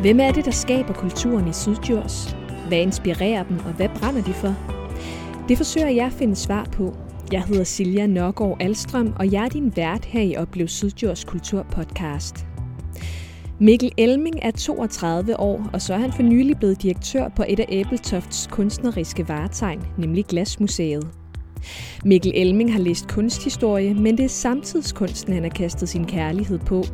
Hvem er det, der skaber kulturen i Sydjurs? Hvad inspirerer dem, og hvad brænder de for? Det forsøger jeg at finde svar på. Jeg hedder Silja Nørgaard Alstrøm, og jeg er din vært her i Oplev Sydjurs Kulturpodcast. Mikkel Elming er 32 år, og så er han for nylig blevet direktør på et af Æbeltofts kunstneriske varetegn, nemlig Glasmuseet. Mikkel Elming har læst kunsthistorie, men det er samtidskunsten, han har kastet sin kærlighed på.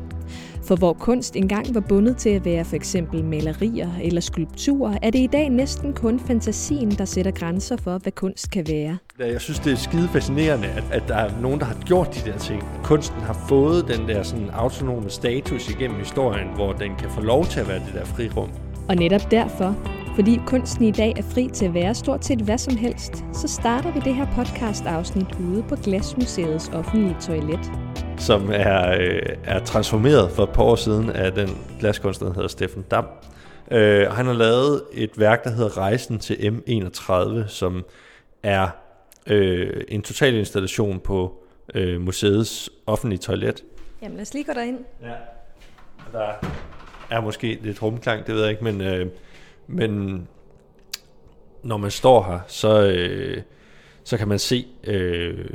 For hvor kunst engang var bundet til at være for eksempel malerier eller skulpturer, er det i dag næsten kun fantasien, der sætter grænser for, hvad kunst kan være. Jeg synes, det er skide fascinerende, at, at der er nogen, der har gjort de der ting. Kunsten har fået den der sådan autonome status igennem historien, hvor den kan få lov til at være det der frirum. Og netop derfor, fordi kunsten i dag er fri til at være stort set hvad som helst, så starter vi det her podcast-afsnit ude på Glasmuseets offentlige toilet som er, øh, er transformeret for et par år siden af den glaskunstner, der hedder Steffen Dam. Øh, han har lavet et værk, der hedder Rejsen til M31, som er øh, en total installation på øh, museets offentlige toilet. Jamen lad os lige gå derind. Ja, der er måske lidt rumklang, det ved jeg ikke, men, øh, men når man står her, så, øh, så kan man se øh,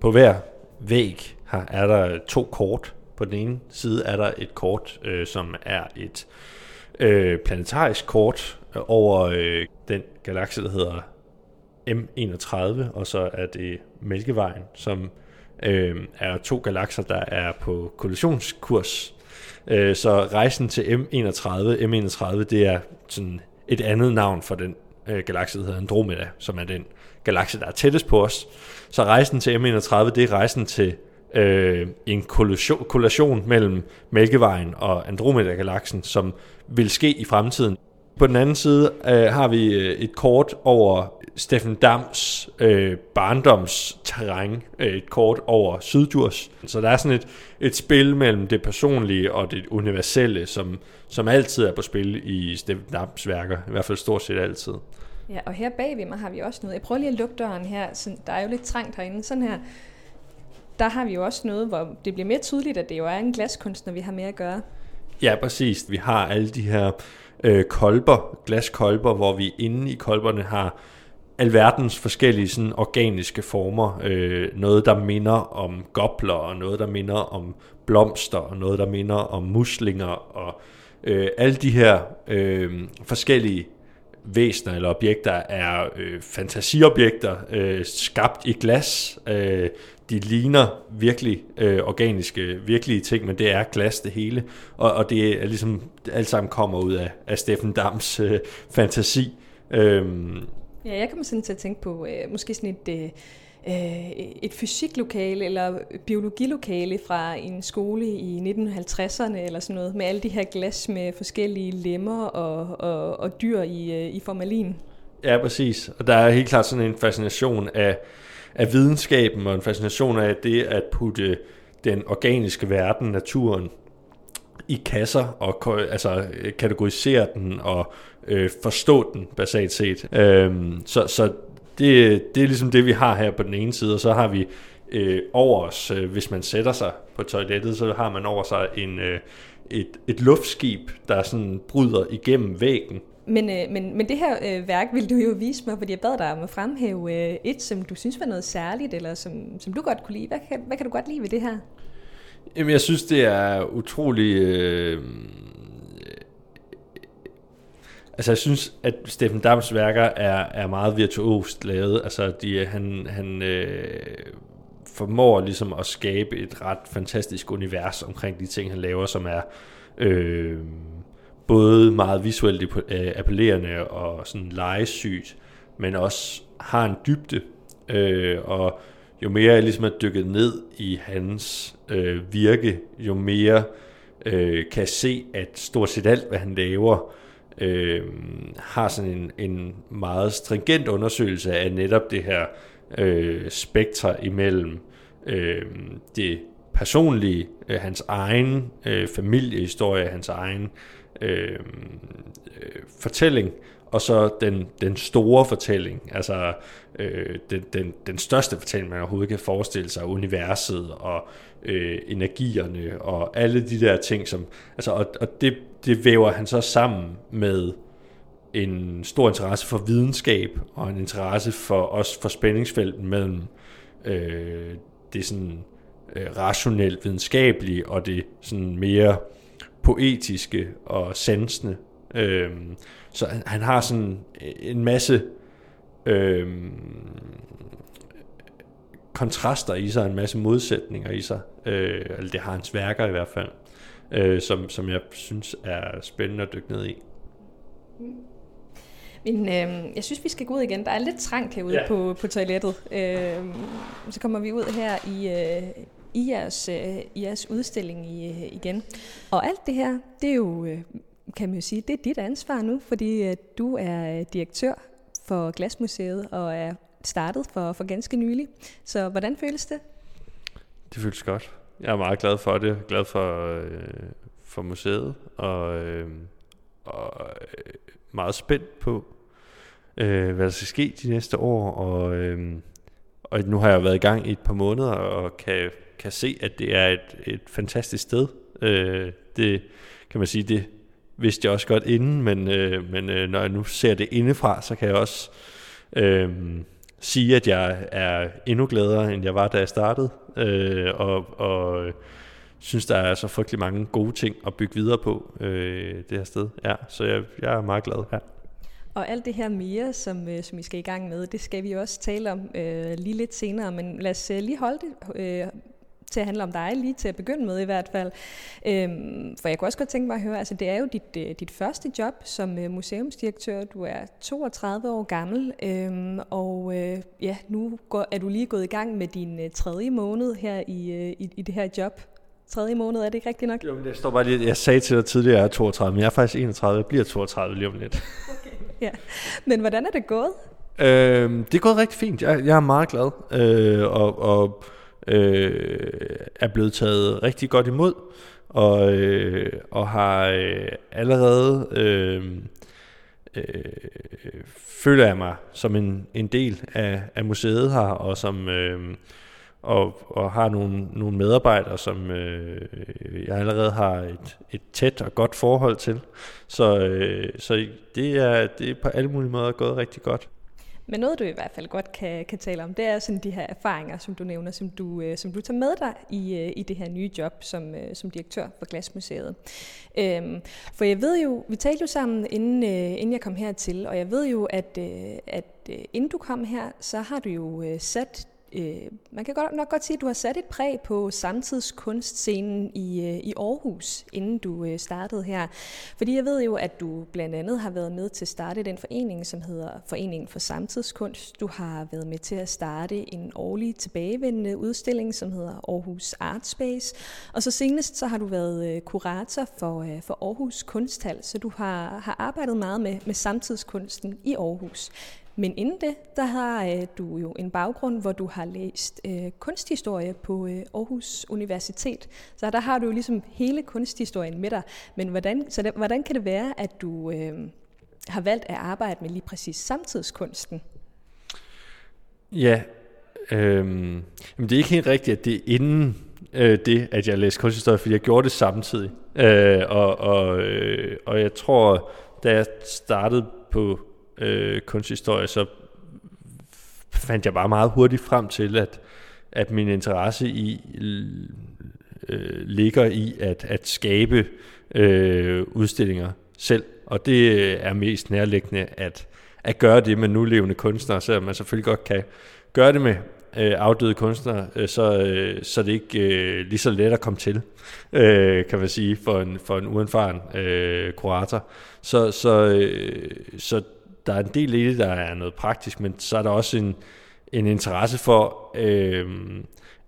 på hver væg her er der to kort. På den ene side er der et kort, øh, som er et øh, planetarisk kort øh, over øh, den galakse, der hedder M31, og så er det Mælkevejen, som øh, er to galakser, der er på kollisionskurs. Øh, så rejsen til M31, M31, det er sådan et andet navn for den øh, galakse, der hedder Andromeda, som er den galakse, der er tættest på os. Så rejsen til M31, det er rejsen til øh, en kollision, kollation mellem Mælkevejen og Andromeda-galaksen, som vil ske i fremtiden. På den anden side øh, har vi øh, et kort over Steffen Dams øh, barndomsterræn, øh, et kort over Syddjurs. Så der er sådan et, et spil mellem det personlige og det universelle, som, som altid er på spil i Steffen Dams værker, i hvert fald stort set altid. Ja, og her bagved mig har vi også noget. Jeg prøver lige at lukke døren her, så der er jo lidt trængt herinde. Sådan her der har vi jo også noget, hvor det bliver mere tydeligt, at det jo er en glaskunstner, vi har med at gøre. Ja, præcis. Vi har alle de her øh, kolber, glaskolber, hvor vi inde i kolberne har alverdens forskellige sådan, organiske former. Øh, noget, der minder om gobler, og noget, der minder om blomster, og noget, der minder om muslinger, og øh, alle de her øh, forskellige væsener eller objekter er øh, fantasiobjekter, øh, skabt i glas. Øh, de ligner virkelig øh, organiske, virkelige ting, men det er glas det hele. Og, og det er ligesom, alt sammen kommer ud af, af Steffen Dams øh, fantasi. Øhm. Ja, jeg kommer sådan til at tænke på øh, måske sådan et... Øh øh, et fysiklokale eller biologilokale fra en skole i 1950'erne eller sådan noget, med alle de her glas med forskellige lemmer og, og, og dyr i, øh, i formalin. Ja, præcis. Og der er helt klart sådan en fascination af, af videnskaben og en fascination af det at putte øh, den organiske verden, naturen, i kasser og altså, øh, kategorisere den og øh, forstå den basalt set. Øhm, så, så det, det er ligesom det, vi har her på den ene side, og så har vi øh, over os, øh, hvis man sætter sig på toilettet, så har man over sig en, øh, et, et luftskib, der sådan bryder igennem væggen. Men, øh, men, men det her øh, værk vil du jo vise mig, fordi jeg bad dig om at fremhæve øh, et, som du synes var noget særligt, eller som, som du godt kunne lide. Hvad kan, hvad kan du godt lide ved det her? Jamen, jeg synes, det er utrolig... Øh, Altså jeg synes, at Steffen Dams værker er, er meget virtuost lavet. Altså de, han, han øh, formår ligesom at skabe et ret fantastisk univers omkring de ting, han laver, som er øh, både meget visuelt øh, appellerende og sådan legesygt, men også har en dybde. Øh, og jo mere jeg ligesom er dykket ned i hans øh, virke, jo mere øh, kan jeg se, at stort set alt, hvad han laver, øh, har sådan en, en meget stringent undersøgelse af netop det her øh, spektre imellem øh, det personlige, øh, hans egen øh, familiehistorie, hans egen Øh, øh, fortælling, og så den, den store fortælling, altså øh, den, den, den største fortælling, man overhovedet kan forestille sig, universet og øh, energierne og alle de der ting, som, altså, og, og det, det væver han så sammen med en stor interesse for videnskab og en interesse for os for spændingsfelten mellem øh, det sådan øh, rationelt videnskabelige og det sådan mere poetiske og sansende. Øh, så han, han har sådan en masse øh, kontraster i sig, en masse modsætninger i sig. Øh, eller det har hans værker i hvert fald, øh, som, som jeg synes er spændende at dykke ned i. Men øh, jeg synes, vi skal gå ud igen. Der er lidt trangt herude ja. på, på toilettet. Øh, så kommer vi ud her i, øh, i, jeres, øh, i jeres udstilling i, øh, igen. Og alt det her, det er jo, øh, kan man jo sige, det er dit ansvar nu, fordi øh, du er øh, direktør for Glasmuseet og er startet for, for ganske nylig. Så hvordan føles det? Det føles godt. Jeg er meget glad for det. Glad for, øh, for museet og, øh, og øh, meget spændt på, øh, hvad der skal ske de næste år. Og, øh, og nu har jeg været i gang i et par måneder og kan, kan se, at det er et, et fantastisk sted. Øh, det kan man sige, det vidste jeg også godt inden, men, øh, men øh, når jeg nu ser det indefra, så kan jeg også øh, sige, at jeg er endnu gladere, end jeg var, da jeg startede. Øh, og, og synes, der er så frygtelig mange gode ting at bygge videre på øh, det her sted. Ja, så jeg, jeg er meget glad her. Og alt det her mere, som, øh, som vi skal i gang med, det skal vi også tale om øh, lige lidt senere. Men lad os øh, lige holde det øh, til at handle om dig, lige til at begynde med i hvert fald. Øhm, for jeg kunne også godt tænke mig at høre, altså det er jo dit, øh, dit første job som øh, museumsdirektør. Du er 32 år gammel, øhm, og øh, ja, nu går, er du lige gået i gang med din øh, tredje måned her i, øh, i, i det her job. Tredje måned, er det ikke rigtigt nok? Jo, men det står bare lige, jeg sagde til dig tidligere, at jeg er 32, men jeg er faktisk 31, jeg bliver 32 lige om lidt. Okay. Ja. Men hvordan er det gået? Øh, det er gået rigtig fint. Jeg, jeg er meget glad, øh, og, og øh, er blevet taget rigtig godt imod, og, øh, og har øh, allerede... Øh, øh, føler jeg mig som en, en del af, af museet her, og som øh, og, og har nogle, nogle medarbejdere, som øh, jeg allerede har et, et tæt og godt forhold til. Så, øh, så det, er, det er på alle mulige måder gået rigtig godt. Men noget, du i hvert fald godt kan, kan tale om, det er sådan de her erfaringer, som du nævner, som du, øh, som du tager med dig i, øh, i det her nye job som, øh, som direktør for Glasmuseet. Øhm, for jeg ved jo, vi talte jo sammen, inden, øh, inden jeg kom hertil, og jeg ved jo, at, øh, at øh, inden du kom her, så har du jo øh, sat øh, man kan godt, nok godt sige, at du har sat et præg på samtidskunstscenen i, øh, i Aarhus, inden du øh, startede her. Fordi jeg ved jo, at du blandt andet har været med til at starte den forening, som hedder Foreningen for Samtidskunst. Du har været med til at starte en årlig tilbagevendende udstilling, som hedder Aarhus Art Space. Og så senest så har du været øh, kurator for, øh, for Aarhus Kunsthal, så du har, har arbejdet meget med, med samtidskunsten i Aarhus. Men inden det, der har øh, du jo en baggrund, hvor du har læst øh, kunsthistorie på øh, Aarhus Universitet. Så der har du jo ligesom hele kunsthistorien med dig. Men hvordan, så det, hvordan kan det være, at du øh, har valgt at arbejde med lige præcis samtidskunsten? Ja, øh, men det er ikke helt rigtigt, at det er inden øh, det, at jeg læste kunsthistorie, fordi jeg gjorde det samtidig. Øh, og, og, øh, og jeg tror, da jeg startede på øh, kunsthistorie, så fandt jeg bare meget hurtigt frem til, at, at min interesse i øh, ligger i at, at skabe øh, udstillinger selv. Og det øh, er mest nærliggende at, at gøre det med nulevende kunstnere, selvom man selvfølgelig godt kan gøre det med øh, afdøde kunstnere, øh, så, øh, så det ikke øh, lige så let at komme til, øh, kan man sige, for en, for en uerfaren øh, kurator. Så, så, øh, så der er en del i det, der er noget praktisk, men så er der også en, en interesse for øh,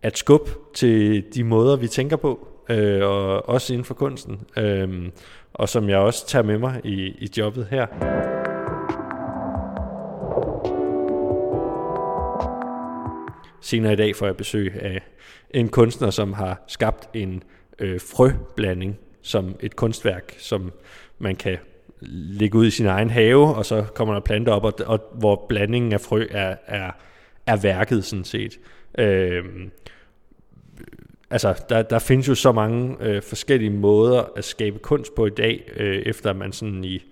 at skubbe til de måder, vi tænker på, øh, og også inden for kunsten, øh, og som jeg også tager med mig i, i jobbet her. Senere i dag får jeg besøg af en kunstner, som har skabt en øh, frøblanding som et kunstværk, som man kan ligge ud i sin egen have, og så kommer der planter op, og, og hvor blandingen af frø er, er, er værket sådan set. Øh, altså, der, der findes jo så mange øh, forskellige måder at skabe kunst på i dag, øh, efter man sådan i,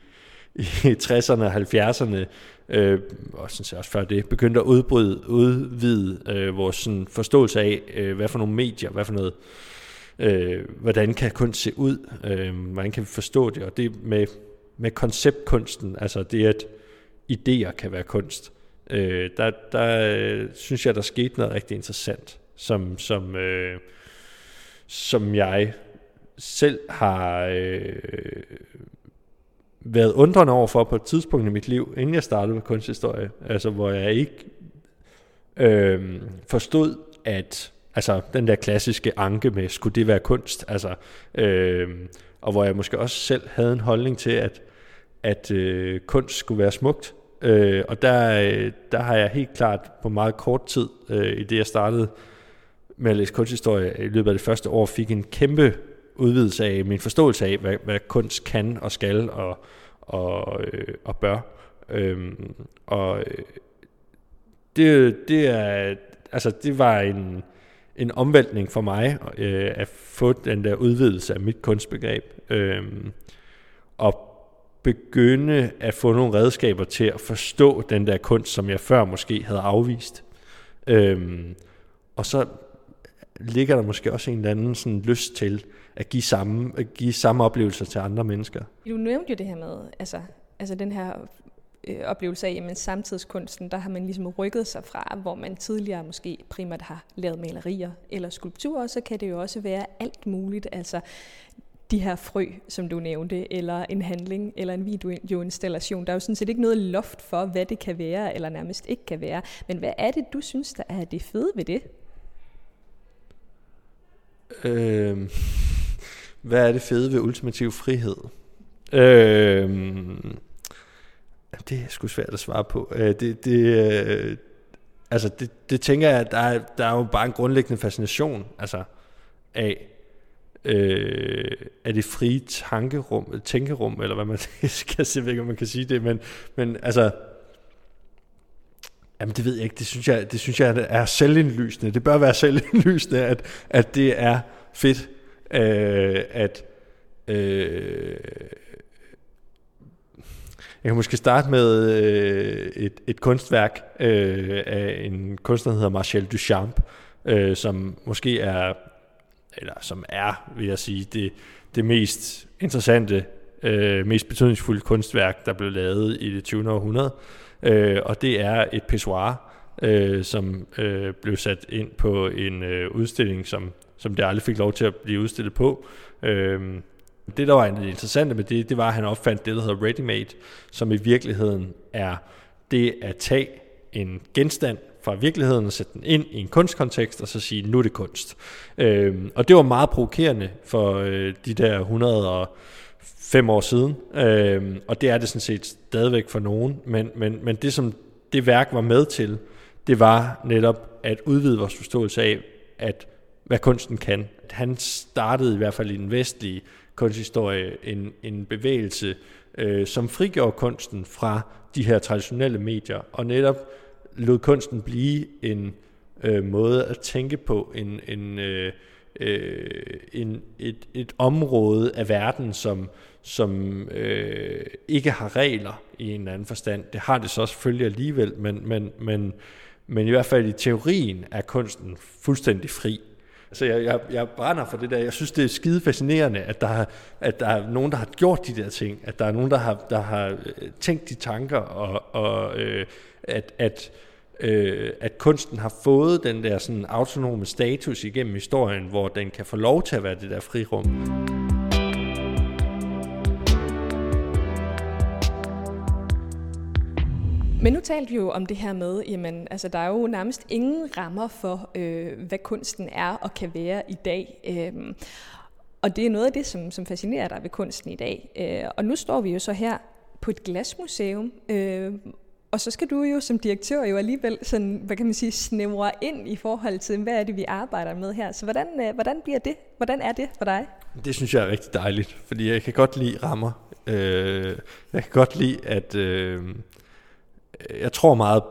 i 60'erne og 70'erne, øh, og sådan set også før det, begyndte at udbryde, udvide øh, vores sådan, forståelse af, øh, hvad for nogle medier, hvad for noget, øh, hvordan kan kunst se ud, øh, hvordan kan vi forstå det, og det med, med konceptkunsten, altså det at idéer kan være kunst, øh, der, der øh, synes jeg, der skete noget rigtig interessant, som, som øh, som jeg selv har øh, været undrende over for på et tidspunkt i mit liv, inden jeg startede med kunsthistorie, altså hvor jeg ikke øh, forstod, at altså den der klassiske anke med, skulle det være kunst, altså, øh, og hvor jeg måske også selv havde en holdning til, at, at øh, kunst skulle være smukt, øh, og der, øh, der har jeg helt klart på meget kort tid, øh, i det jeg startede med at læse kunsthistorie i løbet af det første år, fik en kæmpe udvidelse af min forståelse af, hvad, hvad kunst kan og skal og, og, øh, og bør. Øhm, og øh, det, det, er, altså, det var en, en omvæltning for mig øh, at få den der udvidelse af mit kunstbegreb. Øh, og begynde at få nogle redskaber til at forstå den der kunst, som jeg før måske havde afvist. Øhm, og så ligger der måske også en eller anden sådan lyst til at give samme, at give samme oplevelser til andre mennesker. Du nævnte jo det her med, altså, altså den her øh, oplevelse af, at samtidskunsten, der har man ligesom rykket sig fra, hvor man tidligere måske primært har lavet malerier eller skulpturer, så kan det jo også være alt muligt, altså de her frø, som du nævnte, eller en handling, eller en videoinstallation. Der er jo sådan set ikke noget loft for, hvad det kan være, eller nærmest ikke kan være. Men hvad er det, du synes, der er det fede ved det? Øh, hvad er det fede ved ultimativ frihed? Øh, det er sgu svært at svare på. Øh, det, det, øh, altså det, det tænker jeg, at der er, der er jo bare en grundlæggende fascination altså, af, øh, af det frie tankerum, tænkerum, eller hvad man skal se, ikke, om man kan sige det, men, men altså, Jamen det ved jeg ikke, det synes jeg, det synes jeg er selvindlysende. Det bør være selvindlysende, at, at det er fedt, øh, at øh, jeg kan måske starte med øh, et, et kunstværk øh, af en kunstner, der hedder Marcel Duchamp, øh, som måske er, eller som er, vil jeg sige, det, det mest interessante, øh, mest betydningsfulde kunstværk, der blev lavet i det 20. århundrede øh, og det er et pissoir, øh, som øh, blev sat ind på en øh, udstilling, som, som det aldrig fik lov til at blive udstillet på. Øh, det, der var interessante med det, det var, at han opfandt det, der hedder ready-made, som i virkeligheden er det at tage en genstand fra virkeligheden og sætte den ind i en kunstkontekst, og så sige, nu er det kunst. Øhm, og det var meget provokerende for øh, de der 100 og år siden, øhm, og det er det sådan set stadigvæk for nogen, men, men, men det som det værk var med til, det var netop at udvide vores forståelse af, at hvad kunsten kan. Han startede i hvert fald i den vestlige kunsthistorie en, en bevægelse, øh, som frigjorde kunsten fra de her traditionelle medier, og netop lod kunsten blive en øh, måde at tænke på, en, en, øh, øh, en, et, et område af verden, som, som øh, ikke har regler i en eller anden forstand. Det har det så selvfølgelig alligevel, men, men, men, men i hvert fald i teorien er kunsten fuldstændig fri. Så jeg, jeg, jeg brænder for det der. Jeg synes, det er skide fascinerende, at der, at der er nogen, der har gjort de der ting. At der er nogen, der har, der har øh, tænkt de tanker, og, og øh, at, at, øh, at kunsten har fået den der sådan autonome status igennem historien, hvor den kan få lov til at være det der frirum. Men nu talte vi jo om det her med, jamen, altså der er jo nærmest ingen rammer for, øh, hvad kunsten er og kan være i dag. Øh, og det er noget af det, som, som fascinerer dig ved kunsten i dag. Øh, og nu står vi jo så her på et glasmuseum, øh, og så skal du jo som direktør jo alligevel sådan, hvad kan man sige, snævre ind i forhold til, hvad er det, vi arbejder med her. Så hvordan, øh, hvordan bliver det? Hvordan er det for dig? Det synes jeg er rigtig dejligt, fordi jeg kan godt lide rammer. Øh, jeg kan godt lide, at øh, jeg tror meget,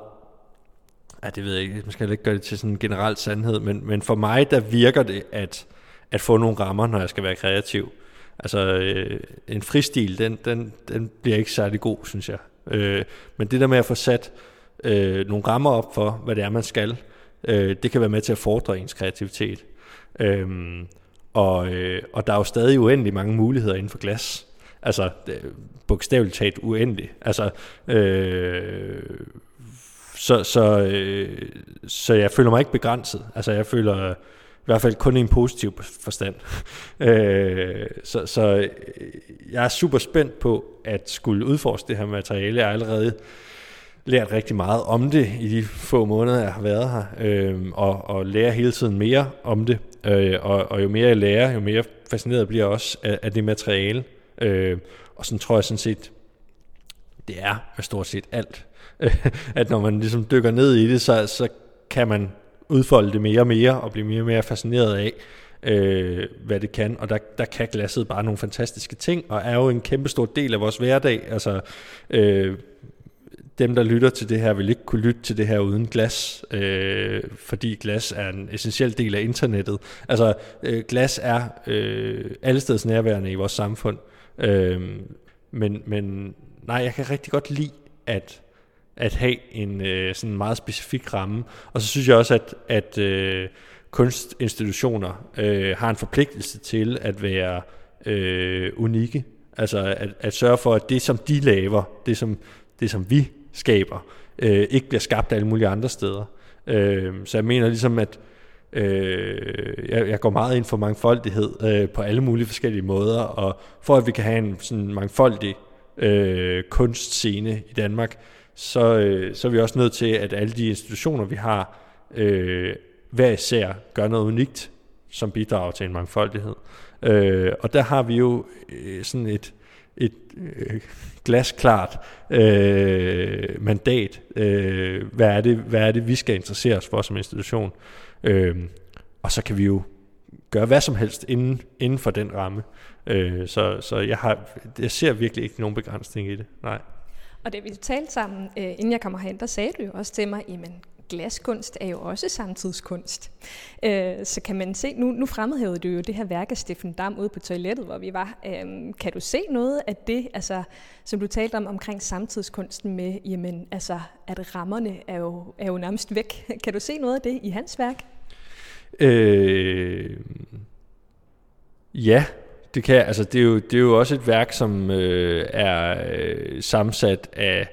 ja, det ved jeg ikke, man skal ikke gøre det til sådan en generel sandhed, men, men for mig, der virker det at, at få nogle rammer, når jeg skal være kreativ. Altså, øh, en fristil, den, den, den bliver ikke særlig god, synes jeg. Øh, men det der med at få sat øh, nogle rammer op for, hvad det er, man skal, øh, det kan være med til at fordre ens kreativitet. Øh, og, øh, og der er jo stadig uendelig mange muligheder inden for glas. Altså, bogstaveligt talt uendelig. Altså, øh, så, så, øh, så jeg føler mig ikke begrænset. Altså, jeg føler i hvert fald kun i en positiv forstand. øh, så, så øh, jeg er super spændt på at skulle udforske det her materiale. Jeg har allerede lært rigtig meget om det i de få måneder, jeg har været her, øh, og, og lærer hele tiden mere om det. Øh, og, og jo mere jeg lærer, jo mere fascineret bliver jeg også af, af det materiale. Øh, og sådan tror jeg sådan set, det er med stort set alt. at når man ligesom dykker ned i det, så, så kan man udfolde det mere og mere, og blive mere og mere fascineret af, øh, hvad det kan. Og der, der kan glasset bare nogle fantastiske ting, og er jo en kæmpe stor del af vores hverdag. Altså, øh, dem, der lytter til det her, vil ikke kunne lytte til det her uden glas, øh, fordi glas er en essentiel del af internettet. Altså, øh, glas er øh, allesteds nærværende i vores samfund. Øh, Øhm, men, men nej, jeg kan rigtig godt lide at, at have en øh, sådan meget specifik ramme. Og så synes jeg også, at, at øh, kunstinstitutioner øh, har en forpligtelse til at være øh, unikke. Altså at, at sørge for, at det, som de laver, det som, det, som vi skaber, øh, ikke bliver skabt alle mulige andre steder. Øh, så jeg mener ligesom, at øh, jeg, jeg går meget ind for mangfoldighed øh, på alle mulige forskellige måder, og for at vi kan have en sådan mangfoldig øh, kunstscene i Danmark, så, øh, så er vi også nødt til, at alle de institutioner, vi har, øh, hver især gør noget unikt, som bidrager til en mangfoldighed. Øh, og der har vi jo øh, sådan et, et øh, glasklart øh, mandat. Øh, hvad, er det, hvad er det, vi skal interessere os for som institution? Øh, Øhm, og så kan vi jo gøre hvad som helst inden, inden for den ramme. Øh, så så jeg, har, jeg ser virkelig ikke nogen begrænsning i det. Nej. Og da vi talte sammen, øh, inden jeg kommer hen, der sagde du jo også til mig, jamen glaskunst er jo også samtidskunst. Øh, så kan man se, nu, nu fremhævede du jo det her værk af Steffen Dam ude på toilettet, hvor vi var. Øh, kan du se noget af det, altså, som du talte om omkring samtidskunsten med, jamen, altså, at rammerne er jo, er jo nærmest væk. Kan du se noget af det i hans værk? Øh, ja, det kan altså det er jo det er jo også et værk som øh, er øh, sammensat af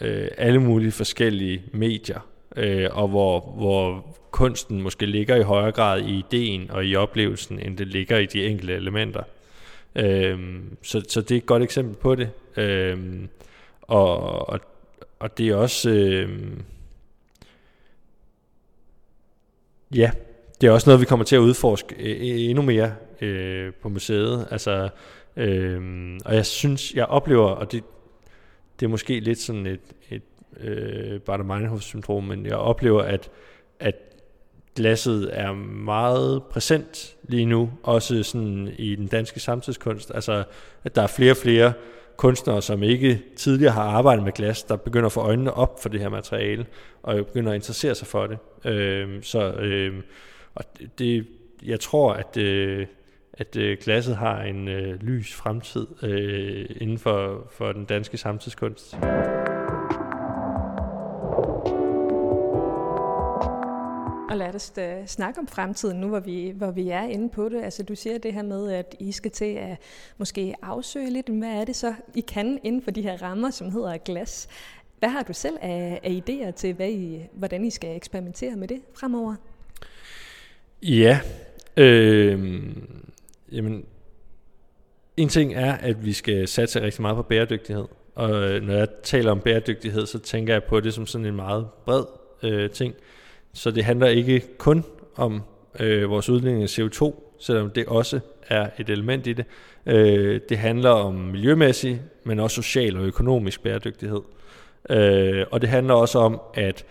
øh, alle mulige forskellige medier øh, og hvor, hvor kunsten måske ligger i højere grad i ideen og i oplevelsen, end det ligger i de enkelte elementer. Øh, så, så det er et godt eksempel på det. Øh, og, og, og det er også... Øh, ja, det er også noget, vi kommer til at udforske øh, øh endnu mere øh, på museet. Altså, øh, og jeg synes, jeg oplever, og det, det er måske lidt sådan et, et øh, Bader-Meinhof-syndrom, men jeg oplever, at, at glasset er meget præsent lige nu, også sådan i den danske samtidskunst. Altså, at der er flere og flere kunstnere, som ikke tidligere har arbejdet med glas, der begynder at få øjnene op for det her materiale, og begynder at interessere sig for det. Øh, så øh, og det, jeg tror, at, øh, at øh, glasset har en øh, lys fremtid øh, inden for, for den danske samtidskunst. Og lad os da snakke om fremtiden nu, hvor vi, hvor vi er inde på det. Altså du siger det her med, at I skal til at måske afsøge lidt, hvad er det så, I kan inden for de her rammer, som hedder glas. Hvad har du selv af, af idéer til, hvad I, hvordan I skal eksperimentere med det fremover? Ja, øh, jamen, en ting er, at vi skal satse rigtig meget på bæredygtighed. Og øh, når jeg taler om bæredygtighed, så tænker jeg på det som sådan en meget bred øh, ting. Så det handler ikke kun om øh, vores udledning af CO2, selvom det også er et element i det. Øh, det handler om miljømæssig, men også social og økonomisk bæredygtighed. Øh, og det handler også om at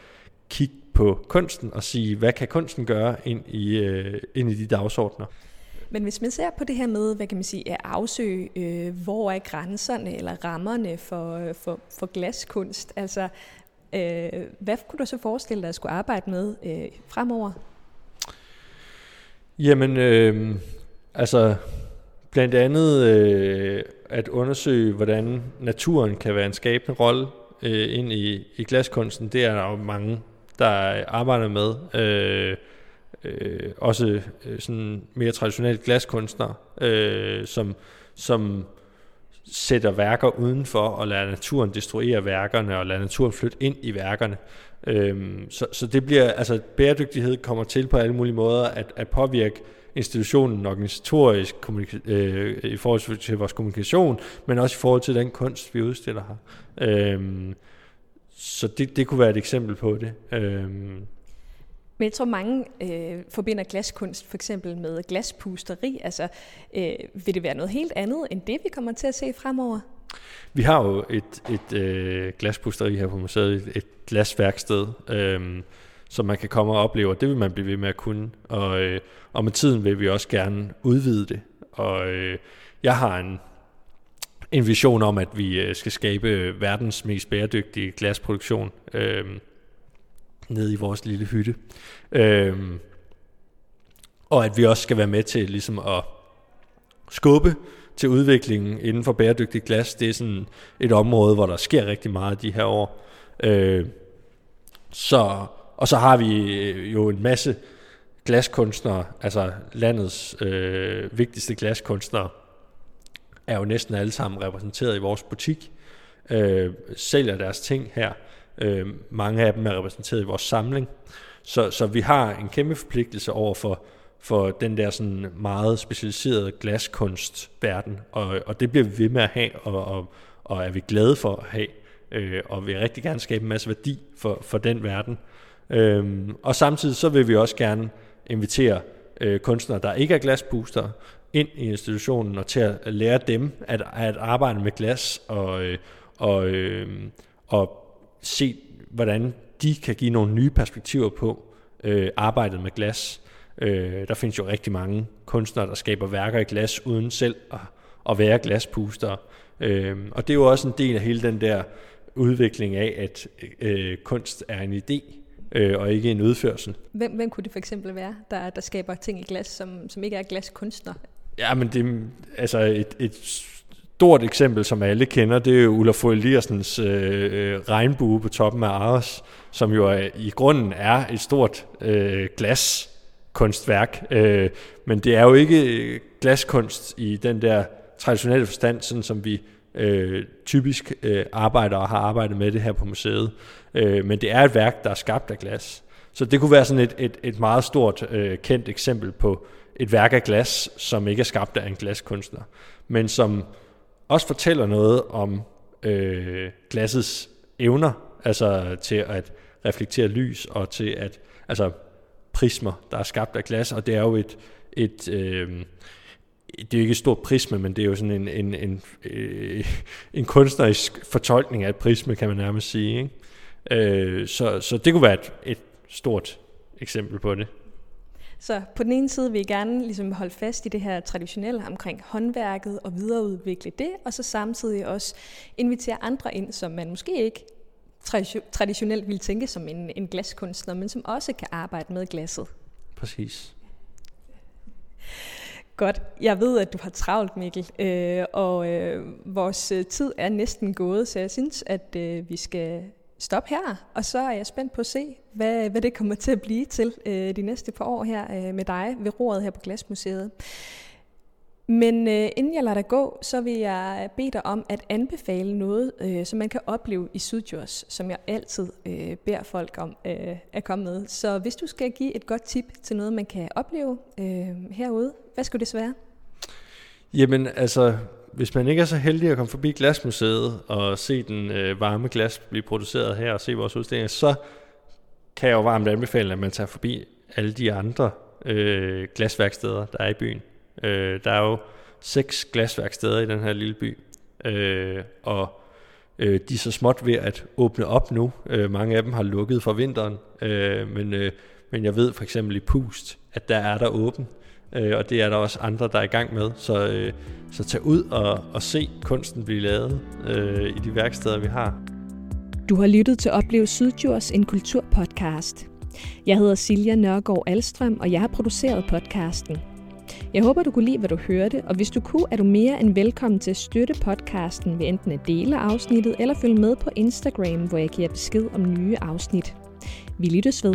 kigge på kunsten og sige, hvad kan kunsten gøre ind i, øh, ind i de dagsordner? Men hvis man ser på det her med, hvad kan man sige, at afsøge, øh, hvor er grænserne eller rammerne for, øh, for, for glaskunst, altså øh, hvad kunne du så forestille dig at skulle arbejde med øh, fremover? Jamen, øh, altså blandt andet øh, at undersøge, hvordan naturen kan være en skabende rolle øh, ind i, i glaskunsten. Det er der jo mange, der arbejder med. Øh, øh, også øh, sådan mere traditionelle glaskunstnere, øh, som, som sætter værker udenfor og lader naturen destruere værkerne og lader naturen flytte ind i værkerne. Øhm, så, så det bliver, altså bæredygtighed kommer til på alle mulige måder at, at påvirke institutionen organisatorisk øh, i forhold til vores kommunikation, men også i forhold til den kunst, vi udstiller her. Øhm, så det, det kunne være et eksempel på det. Øhm, men jeg tror, mange øh, forbinder glaskunst for eksempel med glaspusteri. Altså, øh, vil det være noget helt andet end det, vi kommer til at se fremover? Vi har jo et, et øh, glaspusteri her på museet, et glasværksted, øh, som man kan komme og opleve, og det vil man blive ved med at kunne. Og, øh, og med tiden vil vi også gerne udvide det. Og øh, jeg har en, en vision om, at vi øh, skal skabe verdens mest bæredygtige glasproduktion. Øh, nede i vores lille hytte. Øhm, og at vi også skal være med til ligesom at skubbe til udviklingen inden for bæredygtigt glas. Det er sådan et område, hvor der sker rigtig meget de her år. Øh, så, og så har vi øh, jo en masse glaskunstnere, altså landets øh, vigtigste glaskunstnere, er jo næsten alle sammen repræsenteret i vores butik, øh, sælger deres ting her. Øh, mange af dem er repræsenteret i vores samling. Så, så vi har en kæmpe forpligtelse over for, for den der sådan meget specialiserede glaskunstverden, og, og det bliver vi ved med at have, og, og, og er vi glade for at have, øh, og vil rigtig gerne skabe en masse værdi for, for den verden. Øh, og samtidig så vil vi også gerne invitere øh, kunstnere, der ikke er glasbooster, ind i institutionen og til at lære dem at, at arbejde med glas og, øh, og, øh, og se, hvordan de kan give nogle nye perspektiver på øh, arbejdet med glas. Øh, der findes jo rigtig mange kunstnere, der skaber værker i glas, uden selv at, at være glaspuster. Øh, og det er jo også en del af hele den der udvikling af, at øh, kunst er en idé, øh, og ikke en udførsel. Hvem, hvem kunne det for eksempel være, der, der skaber ting i glas, som, som ikke er glaskunstner? Ja, men det er altså et, et stort eksempel, som alle kender, det er jo Ulla Eliassens øh, øh, regnbue på toppen af Aros, som jo er, i grunden er et stort øh, glaskunstværk. Øh, men det er jo ikke øh, glaskunst i den der traditionelle forstand, sådan som vi øh, typisk øh, arbejder og har arbejdet med det her på museet. Øh, men det er et værk, der er skabt af glas. Så det kunne være sådan et, et, et meget stort øh, kendt eksempel på et værk af glas, som ikke er skabt af en glaskunstner, men som også fortæller noget om øh, glassets evner, altså til at reflektere lys og til at, altså prismer, der er skabt af glas, og det er jo et, et øh, det er jo ikke et stort prisme, men det er jo sådan en, en, en, øh, en kunstnerisk fortolkning af et prisme, kan man nærmest sige. Ikke? Øh, så, så det kunne være et, et stort eksempel på det. Så på den ene side vil jeg gerne ligesom holde fast i det her traditionelle omkring håndværket og videreudvikle det, og så samtidig også invitere andre ind, som man måske ikke traditionelt vil tænke som en, en glaskunstner, men som også kan arbejde med glasset. Præcis. Godt. Jeg ved, at du har travlt, Mikkel, øh, og øh, vores øh, tid er næsten gået, så jeg synes, at øh, vi skal stop her, og så er jeg spændt på at se, hvad, hvad det kommer til at blive til øh, de næste par år her øh, med dig ved roret her på Glasmuseet. Men øh, inden jeg lader dig gå, så vil jeg bede dig om at anbefale noget, øh, som man kan opleve i Sydjurs, som jeg altid øh, beder folk om øh, at komme med. Så hvis du skal give et godt tip til noget, man kan opleve øh, herude, hvad skulle det så være? Jamen altså, hvis man ikke er så heldig at komme forbi Glasmuseet og se den øh, varme glas blive produceret her og se vores udstillinger, så kan jeg jo varmt anbefale, at man tager forbi alle de andre øh, glasværksteder, der er i byen. Øh, der er jo seks glasværksteder i den her lille by, øh, og øh, de er så småt ved at åbne op nu. Øh, mange af dem har lukket for vinteren, øh, men, øh, men jeg ved for eksempel i Pust, at der er der åben, øh, og det er der også andre, der er i gang med. Så, øh, så tag ud og, og se kunsten blive lavet øh, i de værksteder, vi har. Du har lyttet til Oplev Sydjurs, en kulturpodcast. Jeg hedder Silja Nørgaard Alstrøm, og jeg har produceret podcasten. Jeg håber, du kunne lide, hvad du hørte, og hvis du kunne, er du mere end velkommen til at støtte podcasten ved enten at dele afsnittet eller følge med på Instagram, hvor jeg giver besked om nye afsnit. Vi lyttes ved.